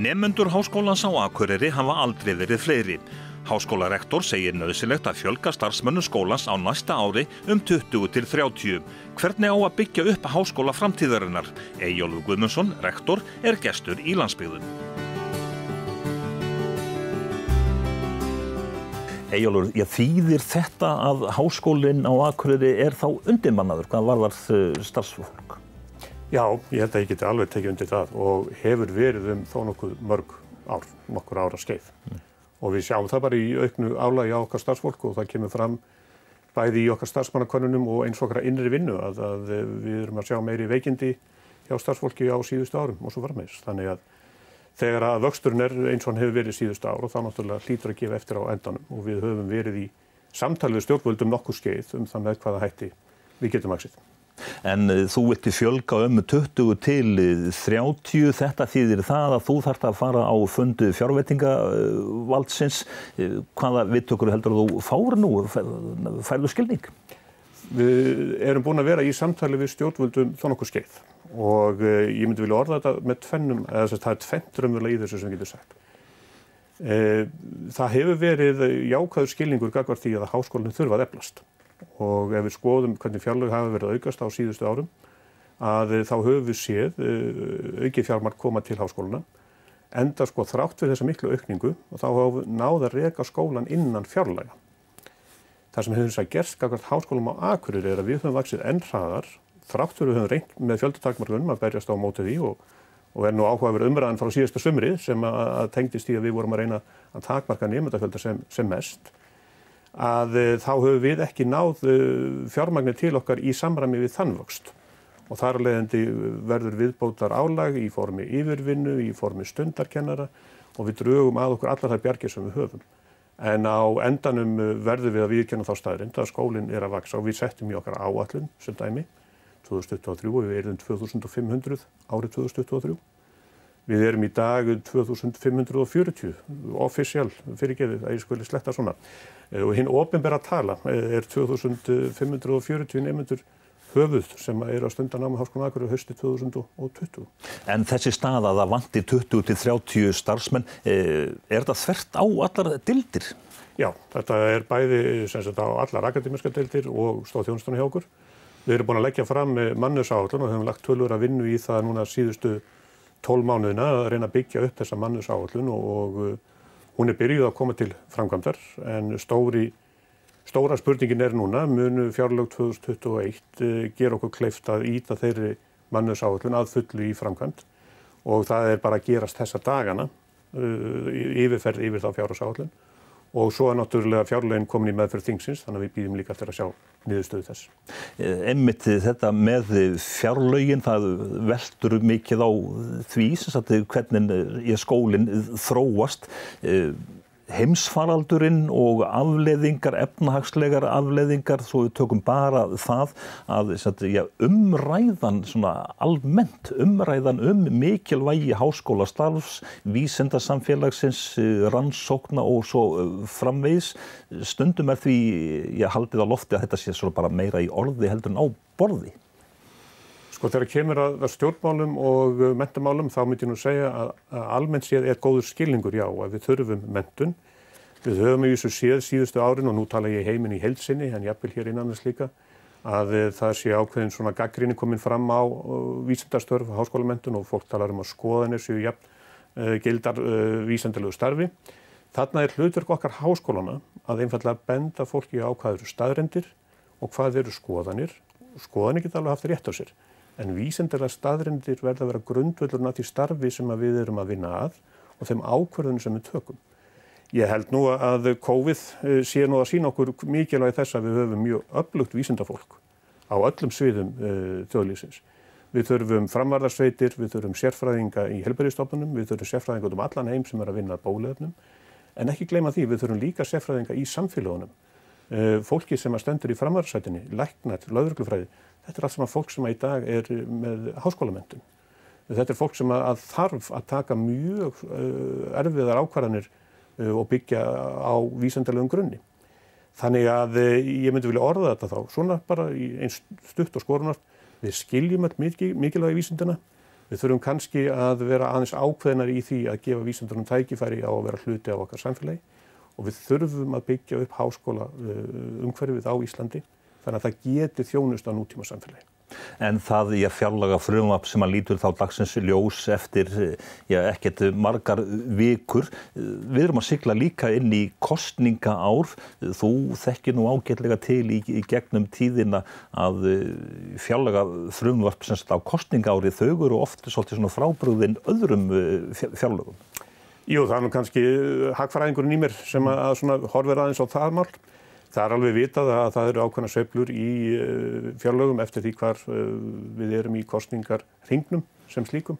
Nefnendur háskólans á Akureyri hafa aldrei verið fleiri. Háskólarektor segir nöðsilegt að fjölga starfsmönnu skólans á næsta ári um 20 til 30. Hvernig á að byggja upp háskóla framtíðarinnar? Eyjólfur Guðmundsson, rektor, er gestur í landsbyggðum. Eyjólfur, ég þýðir þetta að háskólinn á Akureyri er þá undirmannaður, hvað var þar starfsfólk? Já, ég held að ég geti alveg tekið undir það og hefur verið um þó nokkuð mörg ár, nokkur ára skeið. Mm. Og við sjáum það bara í auknu álagi á okkar starfsfólk og það kemur fram bæði í okkar starfsmannakonunum og eins okkar innri vinnu að, að við erum að sjá meiri veikindi hjá starfsfólki á síðustu árum og svo varmeins. Þannig að þegar að vöxturinn er eins og hann hefur verið síðustu ár og þá náttúrulega hlýtur að gefa eftir á endanum og við höfum verið í samtalið stjórnvöldum nokkur skeið um það með hvaða hætti við getum aksið. En eh, þú vilti fjölga um 20 til 30, þetta þýðir það að þú þarfst að fara á fundu fjárveitingavaldsins. Eh, hvaða vittökur heldur þú fára nú? Færðu skilning? Við erum búin að vera í samtali við stjórnvöldum þó nokkuð skeið og eh, ég myndi vilja orða þetta með tvennum, eða það er tvent raunverulega í þessu sem getur sagt. Það hefur verið jákvæður skilningur gagvar því að háskólinn þurfa að eflast og ef við skoðum hvernig fjárlög hafa verið aukast á síðustu árum að þá höfum við séð uh, aukið fjármark koma til háskóluna enda sko þrátt fyrir þessa miklu aukningu og þá hafa náða að reyka skólan innan fjárlega. Það sem hefur þess að gerst kakart háskólum á Akureyri er að við höfum vaksið enn hraðar þrátt fyrir höfum reynd með fjöldutakmarkunum að berjast á mótið í og, og er nú áhugaverð umræðan frá síðasta sömri sem að, að tengdist í að við vorum að reyna að takmarka nefndafjölda sem, sem mest að eh, þá höfum við ekki náð eh, fjármagnir til okkar í samræmi við þannvöxt og þar leðandi verður viðbótar álag í formi yfirvinnu, í formi stundarkennara og við drögum að okkur allar þær bjargir sem við höfum. En á endanum eh, verður við að viðkenna þá staðrind að skólinn er að vaksa og við settum í okkar áallun sem dæmi 2023 og við erum 2500 árið 2023. Við erum í dag 2540 official fyrirgeðið að ég skuli sletta svona eh, og hinn ofinbæra tala eh, er 2540 nefnendur höfuð sem er á stundanáma Háskólan Akureyri hösti 2020. En þessi stað að það vanti 20-30 starfsmenn, eh, er þetta þvert á allar dildir? Já, þetta er bæði sagt, á allar akademiska dildir og stóð þjónustunni hjá okkur. Við erum búin að leggja fram mannusállun og hefum lagt tölur að vinna í það núna síðustu 12 mánuðina að reyna að byggja upp þessa mannusáallun og, og uh, hún er byrjuð að koma til framkvæmdar en stóri, stóra spurningin er núna, munu fjárlög 2021 uh, gera okkur kleift að íta þeirri mannusáallun að fullu í framkvæmd? Og það er bara að gerast þessa dagana uh, yfirferð yfir þá fjárlögsáallun og svo er náttúrulega fjárleginn komin í meðferð þingsins þannig að við býðum líka eftir að sjá niðurstöðu þess. Emmitt eh, þetta með fjárleginn það veldur mikið á því hvernig skólinn þróast eh, heimsfaraldurinn og afleðingar, efnahagslegar afleðingar, svo við tökum bara það að ja, umræðan almennt, umræðan um mikilvægi háskólastarfs, vísendarsamfélagsins, rannsókna og svo framvegis, stundum er því ég haldið á lofti að þetta sé bara meira í orði heldur en á borði. Sko þegar kemur að stjórnmálum og uh, mentamálum þá myndi ég nú segja að, að almennt séð er góður skilningur já að við þurfum mentun. Við höfum í þessu séð síðustu árin og nú tala ég heiminn í heilsinni en jafnvel hér innanast líka að uh, það sé ákveðin svona gaggrinni komin fram á uh, vísendastörf, háskólamentun og fólk talar um að skoðanir séu jafn uh, gildar uh, vísendalegu starfi. Þarna er hlutverk okkar háskólana að einfallega benda fólki á hvað eru staðrendir og hvað eru skoðanir. Skoðanir geta alveg haft rétt á sér en vísendilega staðrindir verða að vera grundvöldurinn að því starfi sem við erum að vinna að og þeim ákverðunum sem við tökum. Ég held nú að COVID eh, sé nú að sína okkur mikilvægi þess að við höfum mjög öflugt vísendafólk á öllum sviðum uh, þjóðlýsins. Við þurfum framvarðarsveitir, við þurfum sérfræðinga í helbæriðstofnunum, við þurfum sérfræðinga um allan heim sem er að vinna bólefnum, en ekki gleyma því, við þurfum líka sérfræðinga í samfélagunum. Uh, fólki sem að stendur í framvarðarsveitinni, læknat, löðurglufræði, Þetta er allt saman fólk sem í dag er með háskólamöndun. Þetta er fólk sem að, að þarf að taka mjög uh, erfiðar ákvarðanir uh, og byggja á vísendalegum grunni. Þannig að uh, ég myndi vilja orða þetta þá, svona bara einn stutt og skorunart, við skiljum allt mikilvægi vísendana, Við þurfum kannski að vera aðeins ákveðnar í því að gefa vísendunum tækifæri á að vera hluti af okkar samfélagi og við þurfum að byggja upp háskóla umhverfið á Íslandi þannig að það geti þjónust á nútíma samfélagi. En það í að fjarlaga frumvap sem að lítur þá dagsins ljós eftir já, ekkert margar vikur. Við erum að sigla líka inn í kostninga ár. Þú þekkir nú ágætlega til í, í gegnum tíðina að fjarlaga frumvap sem sagt á kostninga ári þau eru ofta svolítið svona frábrúðin öðrum fjarlagum. Jú, það er nú kannski hagfræðingurinn í mér sem að horfir aðeins á það mál. Það er alveg vitað að það eru ákveðna sveiflur í eh, fjárlögum eftir því hvar eh, við erum í kostningar hringnum sem slíkum.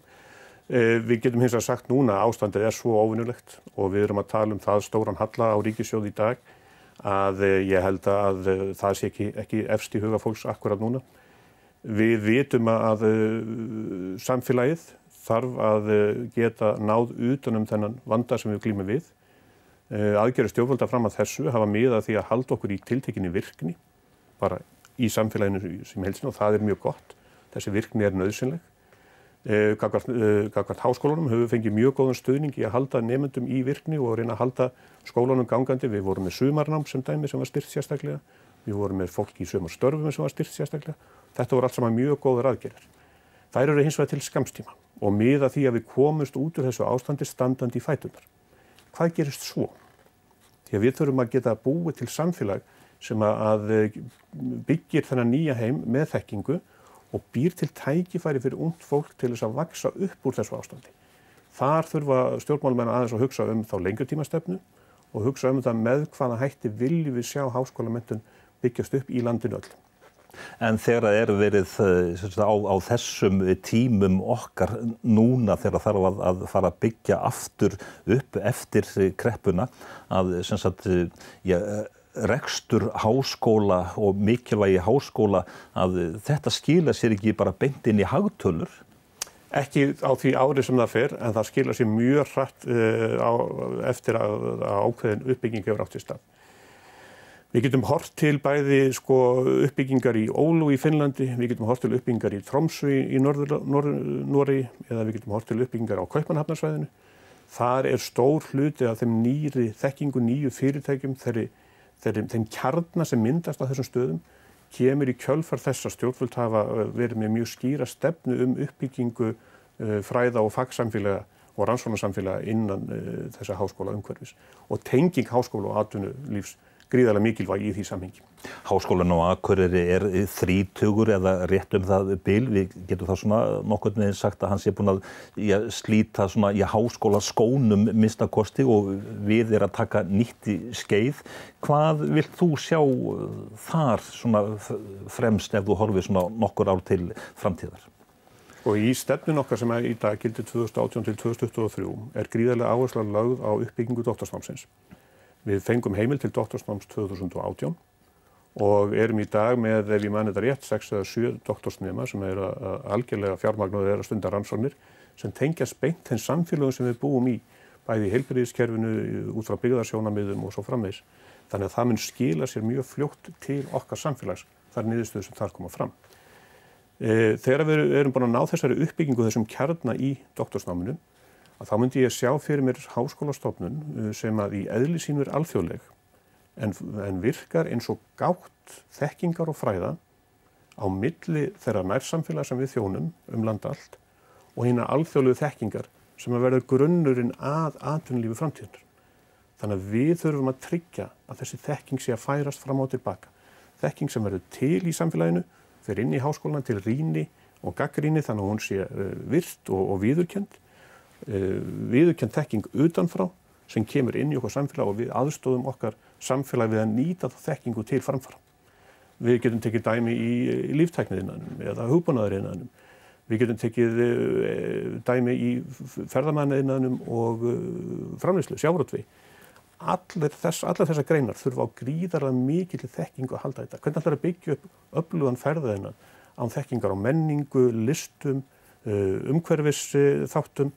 Eh, við getum hins að sagt núna að ástandið er svo óvinnulegt og við erum að tala um það stóran halla á ríkisjóð í dag að ég held að það sé ekki, ekki efst í huga fólks akkurat núna. Við vitum að samfélagið þarf að geta náð utanum þennan vanda sem við glýmum við Eh, aðgerið stjórnvalda fram að þessu hafa miðað því að halda okkur í tiltekinni virkni bara í samfélaginu sem helsinu og það er mjög gott. Þessi virkni er nöðsynleg. Eh, Gagvart eh, háskólanum höfum fengið mjög góðan stöðning í að halda nefndum í virkni og reyna að halda skólanum gangandi. Við vorum með sumarnám sem dæmi sem var styrt sérstaklega. Við vorum með fólk í sumarstörfum sem var styrt sérstaklega. Þetta voru allt saman mjög góðar aðgerðir. Það eru hins vegar til skamstíma og miða því að við komumst út úr þessu ástandi standandi í fætunar hvað gerist svo? Því að við þurfum að geta búið til samfélag sem að eh, byggir þennan nýja heim með þekkingu og býr til tækifæri fyrir ungd fólk til þess að vaksa upp úr þessu ástandi. Þar þurfa stjórnmálmenn aðeins að hugsa um þá lengjutímastefnu og hugsa um þetta með hvaða hætti viljum við sjá háskólamöntun byggjast upp í landinu öll. En þegar það er verið eh, á, á þessum tímum okkar núna þegar þarf að, að fara að byggja aftur upp eftir kreppuna að sagt, ja, rekstur háskóla og mikilvægi háskóla að þetta skila sér ekki bara beint inn í hagtölur? Ekki á því ári sem það fer en það skila sér mjög hratt uh, á, eftir að, að ákveðin uppbygging hefur átt í stað. Við getum hort til bæði sko, uppbyggingar í Ólu í Finnlandi, við getum hort til uppbyggingar í Tromsø í Norri eða við getum hort til uppbyggingar á Kaupanhafnarsvæðinu. Þar er stór hluti af þeim nýri þekkingu, nýju fyrirtækjum, þeirri, þeirri, þeim kjarnar sem myndast á þessum stöðum, kemur í kjölfar þess að stjórnvöld hafa verið með mjög skýra stefnu um uppbyggingu uh, fræða og fagsamfélaga og rannsónarsamfélaga innan uh, þessa háskóla umhverfis og tenging háskóla og atvinnulífs gríðarlega mikilvæg í því samhengi. Háskólan á Akureyri er þrítugur eða rétt um það byl. Við getum þá svona nokkur með sagt að hans er búin að ja, slíta svona í háskóla skónum minnstakosti og við er að taka nýtt í skeið. Hvað vilt þú sjá þar svona fremst ef þú horfið svona nokkur ár til framtíðar? Og í stefnun okkar sem er í dag gildi 2018 til 2023 er gríðarlega áherslu að lögð á uppbyggingu dóttarsnámsins. Við fengum heimil til doktorsnáms 2018 og erum í dag með, ef ég mann þetta rétt, 6 eða 7 doktorsnema sem er að algjörlega fjármagnuð er að stunda rannsóknir sem tengja spennt þenn samfélagum sem við búum í, bæði í heilbyrðiskerfinu, út frá byggðarsjónamiðum og svo framvegs. Þannig að það mun skila sér mjög fljótt til okkar samfélags, þar niðurstöðu sem þar koma fram. E, þegar við erum búin að ná þessari uppbyggingu þessum kjarna í doktorsnáminu, að þá myndi ég sjá fyrir mér háskólastofnun uh, sem að í eðli sínu er alþjóðleg en, en virkar eins og gátt þekkingar og fræða á milli þeirra nærsamfélag sem við þjónum um landa allt og hérna alþjóðlegu þekkingar sem að verða grunnurinn að atvinnulífi framtíðunar. Þannig að við þurfum að tryggja að þessi þekking sé að færast fram á tilbaka. Þekking sem verður til í samfélaginu, fyrir inn í háskólan til ríni og gaggríni þannig að hún sé uh, virt og, og viðurkjönd Eh, viðurkjönd þekking utanfrá sem kemur inn í okkar samfélag og við aðstofum okkar samfélag við að nýta þekkingu til framfara. Við getum tekið dæmi í, í líftækniðinanum eða hugbúnaðurinnanum. Við getum tekið e, dæmi í ferðamanniðinanum og e, framleyslu, sjávröldvi. Allir, þess, allir þessar greinar þurfa á gríðarlega mikill þekkingu að halda þetta. Hvernig ætlar að byggja upp öflugan ferðaðinnan án þekkingar á menningu, listum, umhverfis þáttum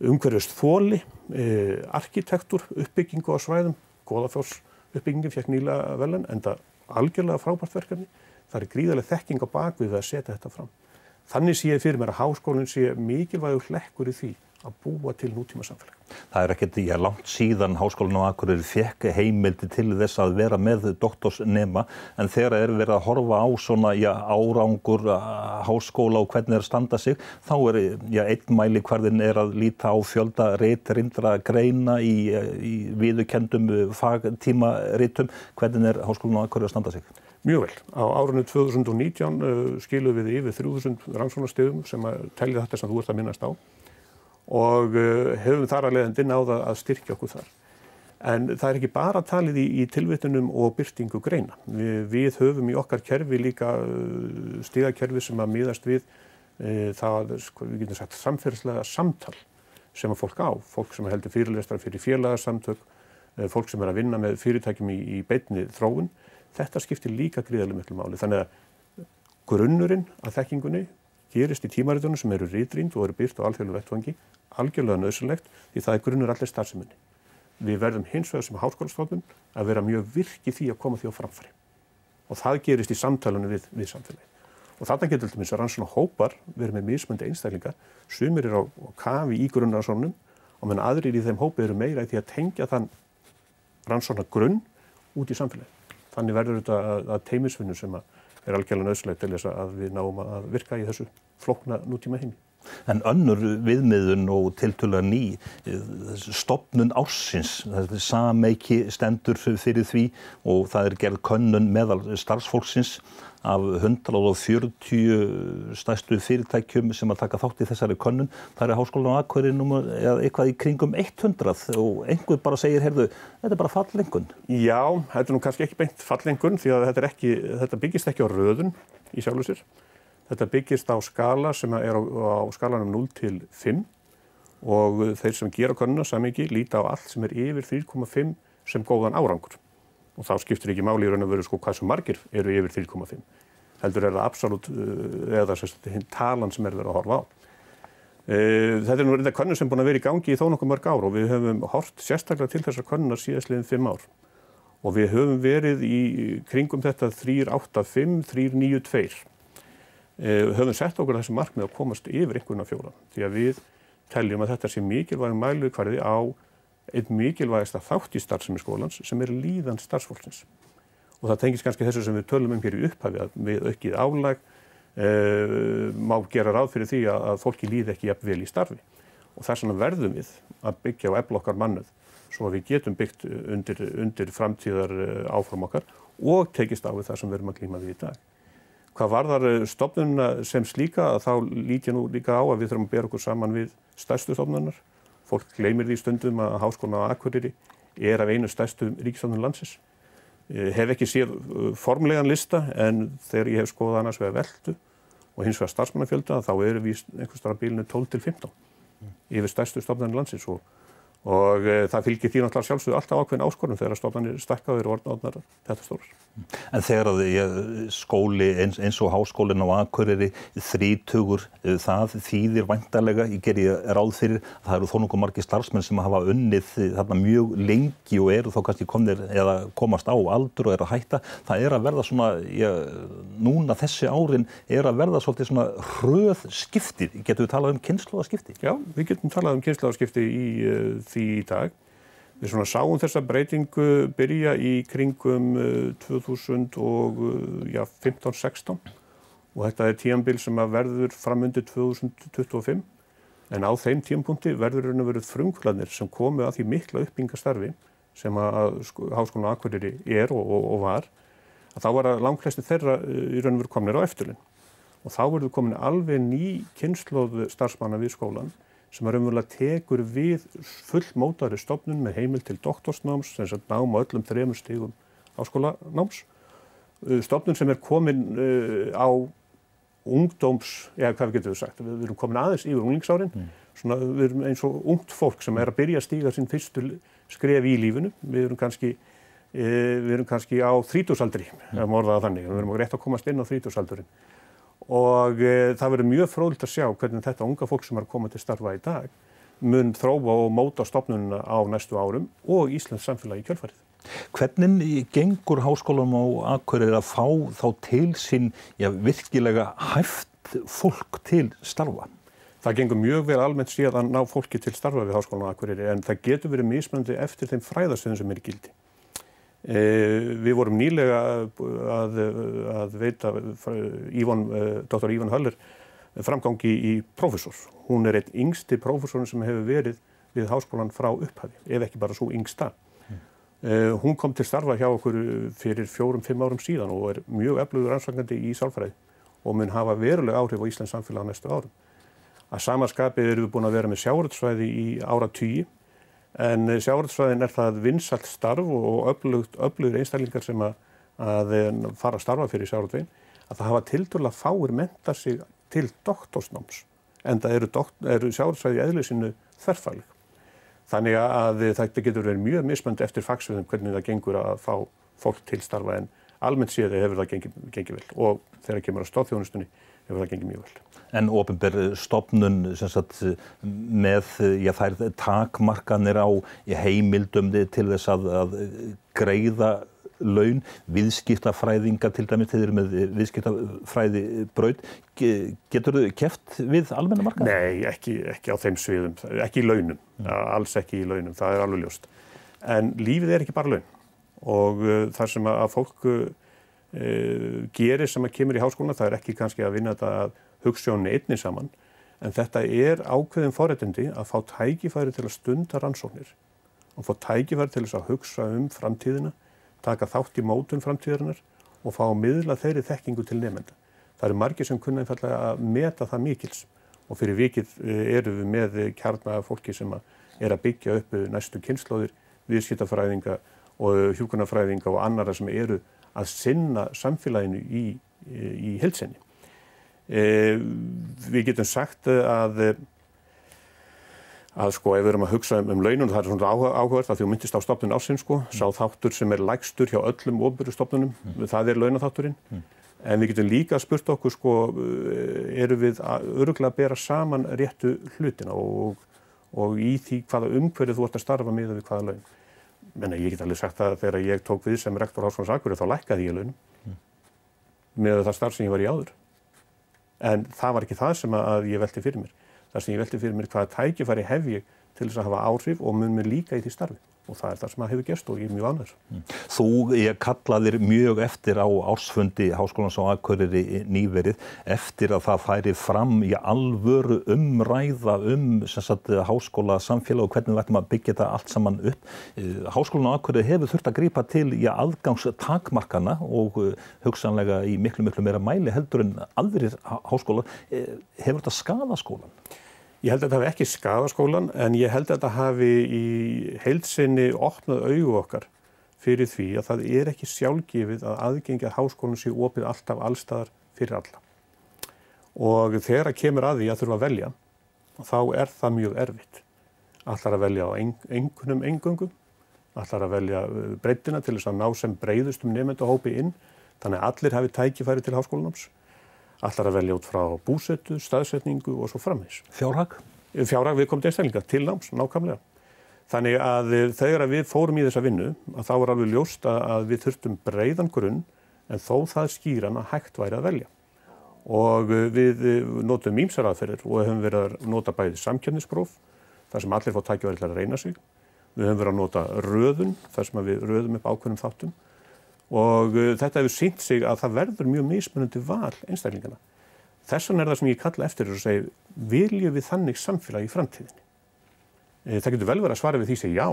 umhverjast þóli, eh, arkitektur, uppbyggingu á svæðum, Góðafjórs uppbyggingin fekk nýla velin, en það algjörlega frábært verkefni. Það er gríðarlega þekking á bakvið að setja þetta fram. Þannig sé ég fyrir mér að háskólinn sé mikilvægur hlekkur í því að búa til nútíma samfélag. Það er ekkert, ég er langt síðan Háskólinn á Akureyri fekk heimildi til þess að vera með doktorsnema en þegar er verið að horfa á svona já, árangur háskóla og hvernig er að standa sig þá er já, einn mæli hverðin er að líta á fjölda reytrindra greina í, í viðukendum fagtímarítum hvernig er Háskólinn á Akureyri að standa sig? Mjög vel. Á árunni 2019 uh, skilum við yfir 3000 rannsónastegum sem að telja þetta sem þú ert að minnast á og uh, hefum þar að leiðandi náða að styrkja okkur þar. En það er ekki bara talið í, í tilvittunum og byrtingu greina. Vi, við höfum í okkar kerfi líka uh, stíðakerfi sem að miðast við e, það, sko, við getum sagt, samferðslega samtal sem að fólk á. Fólk sem heldur fyrirlestra fyrir félagarsamtök, e, fólk sem er að vinna með fyrirtækjum í, í beitni þróun. Þetta skiptir líka gríðarlega miklu máli. Þannig að grunnurinn að þekkingunni gerist í tímaritunum sem eru rýtrýnd og eru byrt á alþjóðlu vettvangi algjörlega nöðsynlegt því það er grunnur allir starfseminni. Við verðum hins vegar sem háskólastofnun að vera mjög virki því að koma því á framfæri og það gerist í samtalenu við, við samfélagi. Og þarna getur til minnst að rannsóna hópar verið með mismöndi einstaklinga, sumir er á, á kafi í grunnrannsónunum og menn aðrir í þeim hópi eru meira í því að tengja þann rannsóna grunn út í samfélagi. Þannig verður þetta að, að teimisvinnu sem að er algjörlega nöðslega til þess að við náum að virka í þessu flokna nútíma heimi. En önnur viðmiðun og tiltöla ný, stopnun ársins, sameiki stendur fyrir því og það er gerð könnun meðal starfsfólksins af 140 stæstu fyrirtækjum sem að taka þátt í þessari könnun. Það er háskólan á Akverðinum eða eitthvað í kringum 100 og einhver bara segir, heyrðu, þetta er bara fallengun. Já, þetta er nú kannski ekki beint fallengun því að þetta, ekki, þetta byggist ekki á röðun í sjálfsir. Þetta byggist á skala sem er á, á skalanum 0 til 5 og þeir sem gera konuna samingi líta á allt sem er yfir 3,5 sem góðan árangur. Og þá skiptir ekki máli í raun og veru sko hvað sem margir eru yfir 3,5. Heldur er það absolutt eh, eða sérst talan sem er verið að horfa á. Eh, þetta er nú reynda konun sem búin að vera í gangi í þó nokkuð mörg ár og við höfum hort sérstaklega til þessar konunar síðastliðin 5 ár. Og við höfum verið í kringum þetta 385, 392 Eh, höfum sett okkur þessi markmið að komast yfir einhverjum af fjóran því að við teljum að þetta sé mikilvægum mæluðkvarði á einn mikilvægasta þátt í starfsemi skólans sem er líðan starfsfólksins og það tengis kannski þessu sem við tölum um hér í upphafi að við aukið álæg e, má gera ráð fyrir því að, að fólki líði ekki jafn vel í starfi og þess vegna verðum við að byggja á eflokkar mannuð svo að við getum byggt undir, undir framtíðar eh, áform okkar og tekist á við það sem við erum að klíma við í dag. Hvað varðar eh, stofnununa sem slíka þá lít ég nú líka á að við þurfum að bera okkur saman við stærstu stofnunar. Fólk gleymir því stundum að Háskólan á Akureyri er af einu stærstu ríkistofnun landsins. Ég hef ekki séð eh, formlegan lista en þegar ég hef skoðað annars vegar veldu og hins vegar starfsmannafjölda þá eru við einhverstara bílinu 12 til 15 yfir stærstu stofnunum landsins og og e, það fylgir því náttúrulega sjálfsögðu alltaf ákveðin áskorun þegar stofnarnir stakkaður og orðnáðnar þetta stórar. En þegar að skóli eins, eins og háskólinn á Akureyri þrítugur e, það þýðir vantarlega, ég ger ég ráð fyrir það eru þó nokkuð margi starfsmenn sem hafa unnið þarna mjög lengi og eru þá kannski komnir eða komast á aldur og eru að hætta, það er að verða svona ég, núna þessi árin er að verða svolítið svona hröð skipti, getur við talað um kynnslóðaskipti? Já, við getum talað um kynnslóðaskipti í uh, því í dag. Við svona sáum þessa breytingu byrja í kringum 2015-16 uh, og þetta er tíambil sem verður framundi 2025 en á þeim tíampunkti verður raun og veruð frumkvæðanir sem komu að því mikla uppbyggingastarfi sem að Háskólan Akureyri er og, og, og var að þá var að langklæsti þeirra uh, í raun og veru kominir á eftirlinn og þá verður komin alveg ný kynnslóð starfsmanna við skólan sem að raunverulega tekur við fullmótari stofnun með heimil til doktorsnáms, sem að náma öllum þremur stígum áskólanáms. Uh, stofnun sem er komin uh, á ungdóms, eða hvað við getum við sagt, við erum komin aðeins yfir unglingsárin, mm. svona við erum eins og ungt fólk sem er að byrja að stíga sín fyrstu skref í lífinu, við erum kannski, e, við erum kannski á þrítúsaldri, mm. ef maður orðaða þannig, við erum rétt að komast inn á þrítúsaldurinn og e, það verður mjög fróðilegt að sjá hvernig þetta unga fólk sem er að koma til starfa í dag mun þrófa og móta stopnununa á næstu árum og Íslands samfélagi í kjölfarið. Hvernig gengur háskólanum á Akureyri að fá þá til sín já, virkilega hæft fólk til starfa? Það gengur mjög vel almennt síðan að ná fólki til starfa við Háskólan á Akureyri en það getur verið mismöndi eftir þeim fræðastöðum sem er gildi. E, við vorum nýlega að, að veita Ívon, Dr. Ívon Höller framgangi í prófessor. Hún er einn yngsti prófessorinn sem hefur verið við Háskólan frá upphafi, ef ekki bara svo yngsta. Mm. Hún kom til starfa hjá okkur fyrir fjórum-fimm árum síðan og er mjög eflugur ansvangandi í sálfræði og mun hafa veruleg áhrif á Íslands samfélag á næstu árum. Að samanskapið eru við búin að vera með sjáuröldsvæði í ára tíu en sjáuröldsvæðin er það vinsalt starf og öflugur einstaklingar sem að, að fara að starfa fyrir sjáuröldsvæðin að það hafa tildurlega fáir menta sig til doktorsnáms en það eru, eru sjáuröldsvæði í eðlisinu þerfælig. Þannig að þetta getur verið mjög mismönd eftir fagsviðum hvernig það gengur að fá fólk til starfa en almennt séð hefur það gengið, gengið vel og þegar kemur að stóðþjónustunni hefur það gengið mjög vel en ofinber stopnun sagt, með já, takmarkanir á heimildum til þess að, að greiða laun, viðskiptafræðinga til dæmis, þeir eru með viðskiptafræði braud. Getur þau keft við almenna marka? Nei, ekki, ekki á þeim sviðum, ekki í launum, mm. alls ekki í launum, það er alveg ljóst. En lífið er ekki bara laun og uh, það sem að fólk uh, gerir sem að kemur í háskóla, það er ekki kannski að vinna þetta að hugssjóninni einni saman en þetta er ákveðin forrættindi að fá tækifæri til að stunda rannsóknir og fá tækifæri til þess að hugsa um framtíðina, taka þátt í mótun framtíðarinnar og fá að miðla þeirri þekkingu til nefnda. Það eru margir sem kunna einfallega að meta það mikils og fyrir vikið eh, eru við með kjarnaða fólki sem er að byggja upp næstu kynnslóðir, viðskiptafræðinga og hjúkunarfræðinga og annara sem eru að sinna samfélaginu í, í hilsenni. E, við getum sagt að að sko ef við erum að hugsa um, um launum það er svona áhugavert að því að myndist á stopnun ásinn sko, mm. sá þáttur sem er lægstur hjá öllum ofbyrju stopnunum, mm. það er launathátturinn mm. en við getum líka spurt okkur sko eru við öruglega að bera saman réttu hlutina og, og í því hvaða umhverju þú ætti að starfa með við hvaða laun menna ég get alveg sagt að þegar ég tók við sem rektor Háskólands Akureyri þá lækkaði ég launum mm. með það starf sem ég var í áður en það var ekki það sem að ég velti fyrir mér. Það sem ég velti fyrir mér hvaða tækifæri hef ég til þess að hafa áhrif og mun mér líka í því starfi og það er það sem að hefur gerst og ég er mjög annars. Mm. Þú, ég kallaðir mjög eftir á ársfundi Háskólans á Akureyri nýverið eftir að það færi fram í alvöru umræða um sagt, háskóla samfélag og hvernig við ættum að byggja þetta allt saman upp. Eh, Háskólan á Akureyri hefur þurft að grípa til í aðgangstakmarkana og eh, hugsanlega í miklu, miklu meira mæli heldur en aðrir háskóla. Eh, hefur þetta skada skólan? Ég held að þetta hafi ekki skada skólan en ég held að þetta hafi í heilsinni opnað auðu okkar fyrir því að það er ekki sjálfgefið að aðgengja háskólan sé opið alltaf allstaðar fyrir alla. Og þegar að kemur að því að þurfa að velja, þá er það mjög erfitt. Allar að velja á engunum engungum, allar að velja uh, breytina til þess að ná sem breyðustum nefndahópi inn, þannig að allir hafi tækifæri til háskólanáms allar að velja út frá búsettu, staðsetningu og svo framvegs. Fjárhag? Fjárhag við komum til einstaklinga, til náms, nákvæmlega. Þannig að þegar við fórum í þessa vinnu, að þá er alveg ljóst að við þurftum breyðan grunn en þó það skýran að hægt væri að velja. Og við notum ímsar aðferðir og hefum verið að nota bæði samkjörnispróf, þar sem allir fá tækjaværi til að reyna sig. Við hefum verið að nota röðun, þar sem við röðum upp ákveðnum þáttum og uh, þetta hefur sínt sig að það verður mjög mismunandi val einstaklingana. Þessan er það sem ég kalla eftir og segi, viljum við þannig samfélag í framtíðinni? E, það getur vel verið að svara við því að já,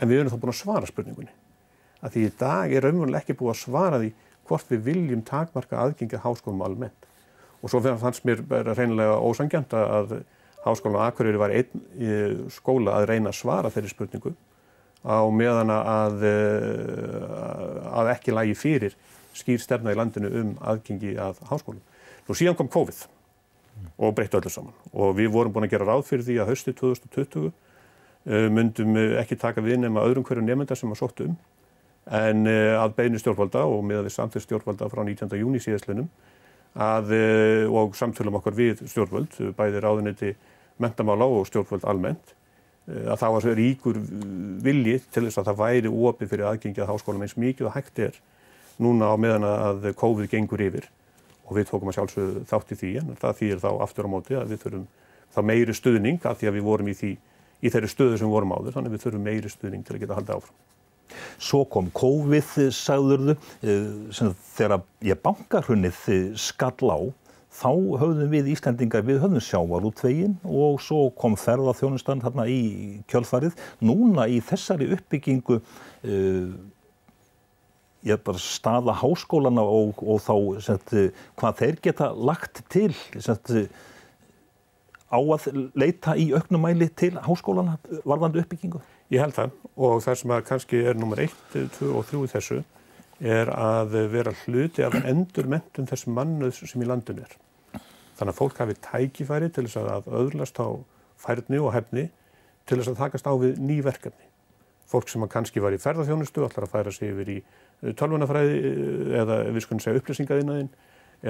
en við erum þá búin að svara spurningunni. Að því í dag er raunverulega ekki búin að svara því hvort við viljum takmarka aðgengið háskólum almennt. Og svo fannst mér reynilega ósangjant að háskólum Akureyri var einn e, skóla að reyna að svara þeirri spurningu á meðan að, eh, að ekki lægi fyrir skýr stefna í landinu um aðgengi að háskólum. Nú síðan kom COVID og breytti öllu saman og við vorum búin að gera ráð fyrir því að höstu 2020 eh, myndum ekki taka við nema öðrum hverju nefnda sem að sóttu um en eh, að beinu stjórnvalda og með að við samtidig stjórnvalda frá 19. júni síðastlunum að, og samtölum okkar við stjórnvald, bæði ráðuniti mentamála og stjórnvald almennt Eh, að það var ríkur vilji til þess að það væri opið fyrir aðgengi að háskólum eins mikið og hægt er núna á meðan að COVID gengur yfir. Og við tókum að sjálfsögðu þátt í því en það þýðir þá aftur á móti að við þurfum þá meiri stuðning að því að við vorum í, því, í þeirri stöðu sem við vorum áður þannig að við þurfum meiri stuðning til að geta haldið áfram. Svo kom COVID, sagðurðu, þegar ég bankarhunnið skall á þá höfðum við Íslandingar, við höfðum sjávar út veginn og svo kom ferðarþjónustan hérna í kjölfarið. Núna í þessari uppbyggingu uh, ég er bara staða háskólana og, og þá set, hvað þeir geta lagt til set, á að leita í auknumæli til háskólana varðandi uppbyggingu? Ég held það og það sem að kannski er nummer 1, 2 og 3 í þessu er að vera hluti af endur mentum þessum mannuð sem í landun er. Þannig að fólk hafi tækifæri til þess að öðlast á færni og hefni til þess að takast á við ný verkefni. Fólk sem kannski var í ferðarþjónustu ætlar að færa sig yfir í eh, tölvunafræði eh, eða við skulum segja upplýsingaðinaðinn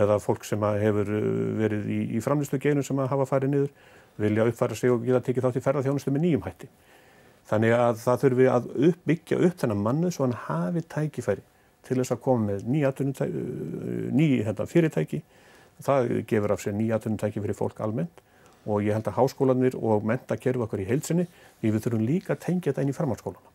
eða fólk sem hefur eh, verið í, í framlýslu geinu sem hafa farið niður vilja uppfæra sig og geta tekið þátt í ferðarþjónustu með nýjum hætti. Þannig að það þurfi að uppbyggja upp þennan mannu svo hann hafi tækifæri til þess að koma með ný, ný hérna, fyrirtæki það gefur af sér nýjatunumtæki fyrir fólk almennt og ég held að háskólanir og mentakerfi okkar í heilsinni við þurfum líka að tengja þetta inn í framhaldsskólana.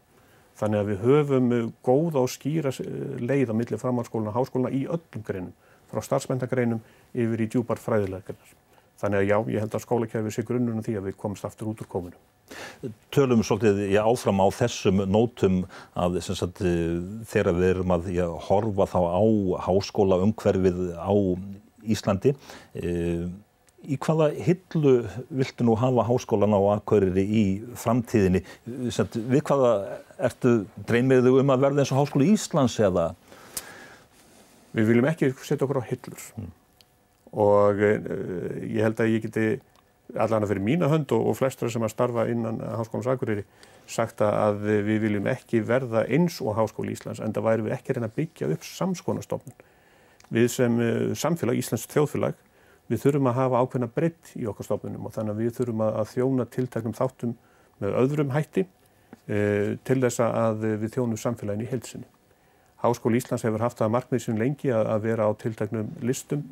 Þannig að við höfum góða og skýra leið á milli framhaldsskólana og háskólana í öllum greinum, frá starfsmentagreinum yfir í djúpar fræðilegarnar. Þannig að já, ég held að skólakerfi sé grunnuna því að við komumst aftur út úr kominu. Tölum svolítið já, áfram á þessum nótum að sagt, þegar við erum að já, horfa þá á háskóla umhverfið á Íslandi. Eh, í hvaða hillu viltu nú hafa háskólan á Akureyri í framtíðinni? Við hvaða ertu dreymið þau um að verða eins og háskóli Íslands eða? Við viljum ekki setja okkur á hillur mm. og uh, ég held að ég geti allan að fyrir mína hönd og, og flestra sem að starfa innan háskólans Akureyri sagt að við viljum ekki verða eins og háskóli Íslands en það væri við ekki reyna að byggja upp samskonastofnun við sem uh, samfélag, Íslands þjóðfélag, við þurfum að hafa ákveðna breytt í okkar stofnunum og þannig að við þurfum að, þjóna tiltaknum þáttum með öðrum hætti uh, til þess að við þjónum samfélagin í heilsinni. Háskóli Íslands hefur haft það markmið sem lengi að, að vera á tiltaknum listum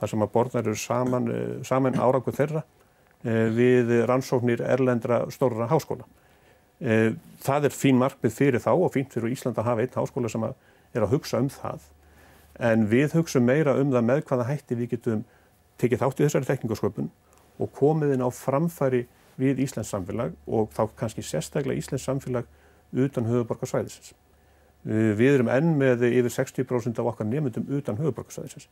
þar sem að borðnar eru saman, uh, saman áraku þeirra við rannsóknir erlendra stóra háskóla. Það er fín markmið fyrir þá og fínt fyrir Ísland að hafa einn háskóla sem er að hugsa um það en við hugsaum meira um það með hvaða hætti við getum tekið þátt í þessari tekníkasköpun og komið inn á framfæri við Íslands samfélag og þá kannski sérstaklega Íslands samfélag utan höfuborgarsvæðisins. Við erum enn með yfir 60% af okkar nefndum utan höfuborgarsvæðisins.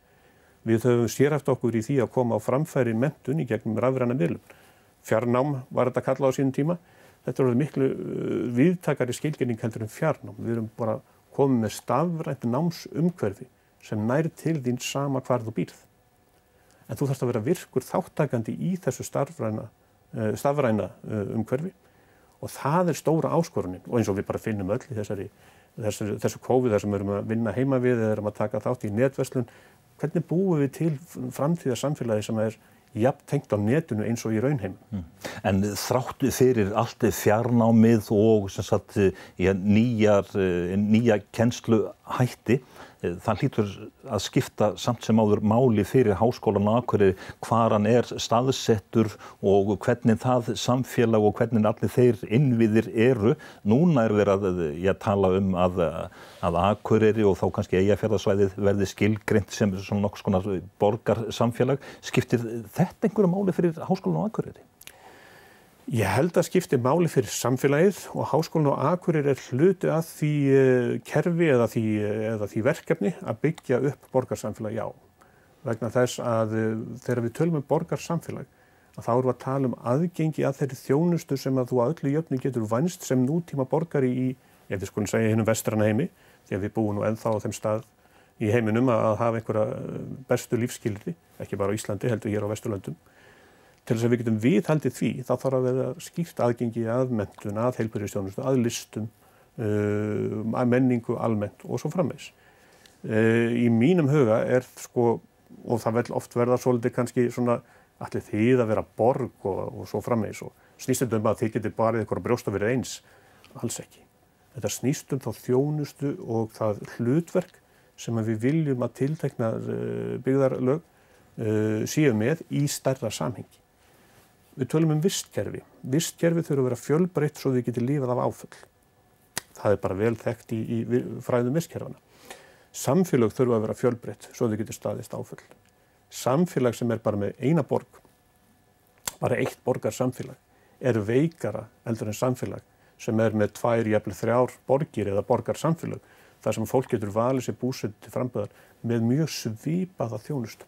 Við höfum sérhæft okkur í því að koma á framfæri mentun í gegnum rafræna miðlum. Fjarnám var þetta kallað á sínum tíma. Þetta er miklu uh, viðtakari skilginning heldur en fjarnám. Við erum bara komið með stafrænt námsumhverfi sem nær til þín sama hvar þú býrð. En þú þarfst að vera virkur þáttakandi í þessu stafræna, uh, stafræna uh, umhverfi og það er stóra áskorunin og eins og við bara finnum öll í þessari, þessari, þessu kófið þar sem við erum að vinna heima við eða erum að taka þátt í netverslun. Hvernig búum við til framtíða samfélagi sem er jafn tengt á netinu eins og í raunheim. Mm. En þráttu fyrir allt fjarnámið og sagt, ja, nýjar, eh, nýja kennslu hætti Eh, það hlýtur að skipta samt sem áður máli fyrir háskólan á Akureyri hvar hann er staðsettur og hvernig það samfélag og hvernig allir þeir innviðir eru. Núna er verið að ég tala um að, að Akureyri og þá kannski eigafjörðarsvæðið verði skilgreynd sem svona nokks konar borgarsamfélag. Skiptir þetta einhverju máli fyrir háskólan á Akureyri? Ég held að skipti máli fyrir samfélagið og háskólinu og Akurir er hluti að því uh, kerfi eða því, eða því verkefni að byggja upp borgarsamfélag já. Vegna þess að uh, þegar við tölum um borgarsamfélag að þá eru að tala um aðgengi að þeirri þjónustu sem að þú að öllu jöfni getur vannst sem nútíma borgari í, ég við skulum segja hennum vestrana heimi, því að við búum nú ennþá á þeim stað í heiminum að hafa einhverja bestu lífskilri, ekki bara á Íslandi heldur hér á Vesturlöndum til þess að við getum viðhaldið því þá þarf að vera skýrt aðgengi að mentun, að heilbyrjastjónustu, að listum, uh, að menningu almennt og svo framvegs. Uh, í mínum huga er sko, og það vel oft verða svolítið kannski svona allir þið að vera borg og, og svo framvegs og snýstum um að þið getur bara eitthvað brjóst að vera eins, alls ekki. Þetta snýstum þá þjónustu og það hlutverk sem við viljum að tiltekna byggðarlög séu með í stærra samhengi. Við tölum um vistkerfi. Vistkerfi þurfa að vera fjölbreytt svo við getum lífað af áföll. Það er bara vel þekkt í, í fræðum vistkerfana. Samfélag þurfa að vera fjölbreytt svo við getum staðist áföll. Samfélag sem er bara með eina borg, bara eitt borgar samfélag, er veikara eldur en samfélag sem er með tvær, jæfnvel þrjár borgir eða borgar samfélag þar sem fólk getur valið sér búsett til framböðar með mjög svipaða þjónust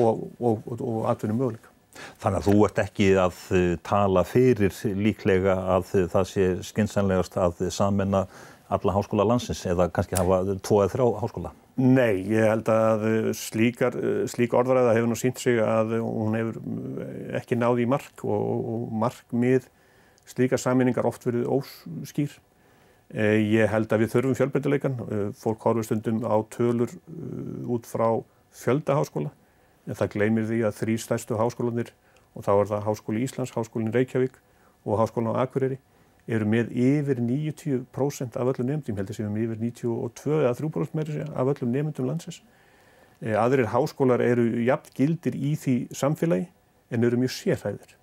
og, og, og, og atvinnum möguleika. Þannig að þú ert ekki að eh, tala fyrir líklega að það sé skynnsanlegast að samenna alla háskóla landsins eða kannski hafa tvo eða þrjá háskóla? Nei, ég held að slíkar, slík orðræða hefur nú sínt sig að hún hefur ekki náði í mark og markmið slíkar saminningar oft verið óskýr. Eh, ég held að við þurfum fjölbreytileikan. Eh, fólk horfur stundum á tölur út frá fjöldaháskóla en það gleymir því að þrý stærstu háskólanir og þá er það Háskóli Íslands, Háskólin Reykjavík og Háskólin á Akureyri eru með yfir 90% af öllum nefndum, ég held að séum yfir 92 eða 3% meiri af öllum nefndum landsins. E, aðrir háskólar eru jafn gildir í því samfélagi en eru mjög sérhæðir.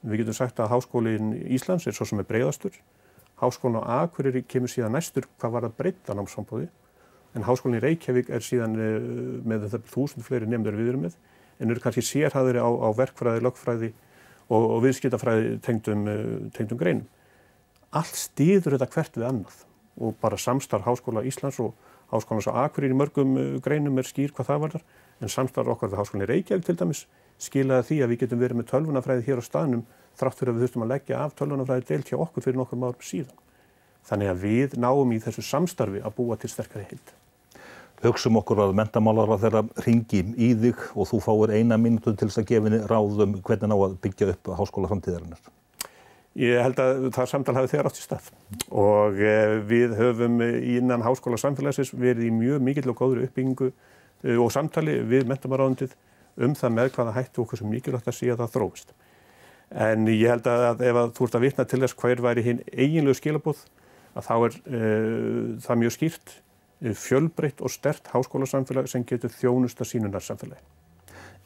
Við getum sagt að Háskólin Íslands er svo sem er breyðastur, Háskólin á Akureyri kemur síðan næstur hvað var að breyta námsambóði en Háskólinn í Reykjavík er síðan uh, með þúsund fleiri nefndur við erum með en eru kannski sérhæðri á, á verkfræði, lögfræði og, og viðskiptafræði tengdum, uh, tengdum greinum. Allt stýður þetta hvert við annað og bara samstarf Háskóla Íslands og Háskólans á Akureyri í mörgum uh, greinum er skýr hvað það varðar en samstarf okkar við Háskólinn í Reykjavík til dæmis skilaði því að við getum verið með tölvunafræði hér á staðnum þrátt fyrir að við þurftum að leggja af tölvunafræði deilt hjá okkur fyrir nokkur árum síðan. Þannig að við náum í þessu samstarfi að búa til sterkari heild hugsum okkur að mentamálar að þeirra ringi í þig og þú fáir eina mínutu til þess að gefinni ráðum hvernig ná að byggja upp háskóla framtíðarinnar. Ég held að það samtal hafi þegar átt í stað og eh, við höfum innan háskóla samfélagsins verið í mjög mikill og góður uppbyggingu eh, og samtali við mentamáraðundið um það með hvaða hættu okkur sem mikilvægt að sé að það þróist. En ég held að ef að þú ert að vitna til þess hver væri hinn eiginlegu skilabóð að þá er uh, það mjög skýrt fjölbreytt og stert háskólasamfélag sem getur þjónusta sínunarsamfélagi.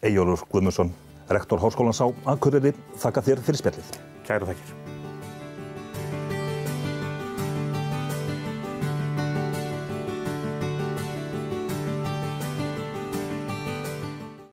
Ejjólfur Guðmundsson, rektor Háskólans á Akureyri, þakka þér fyrir spjallið. Kæra þakkir.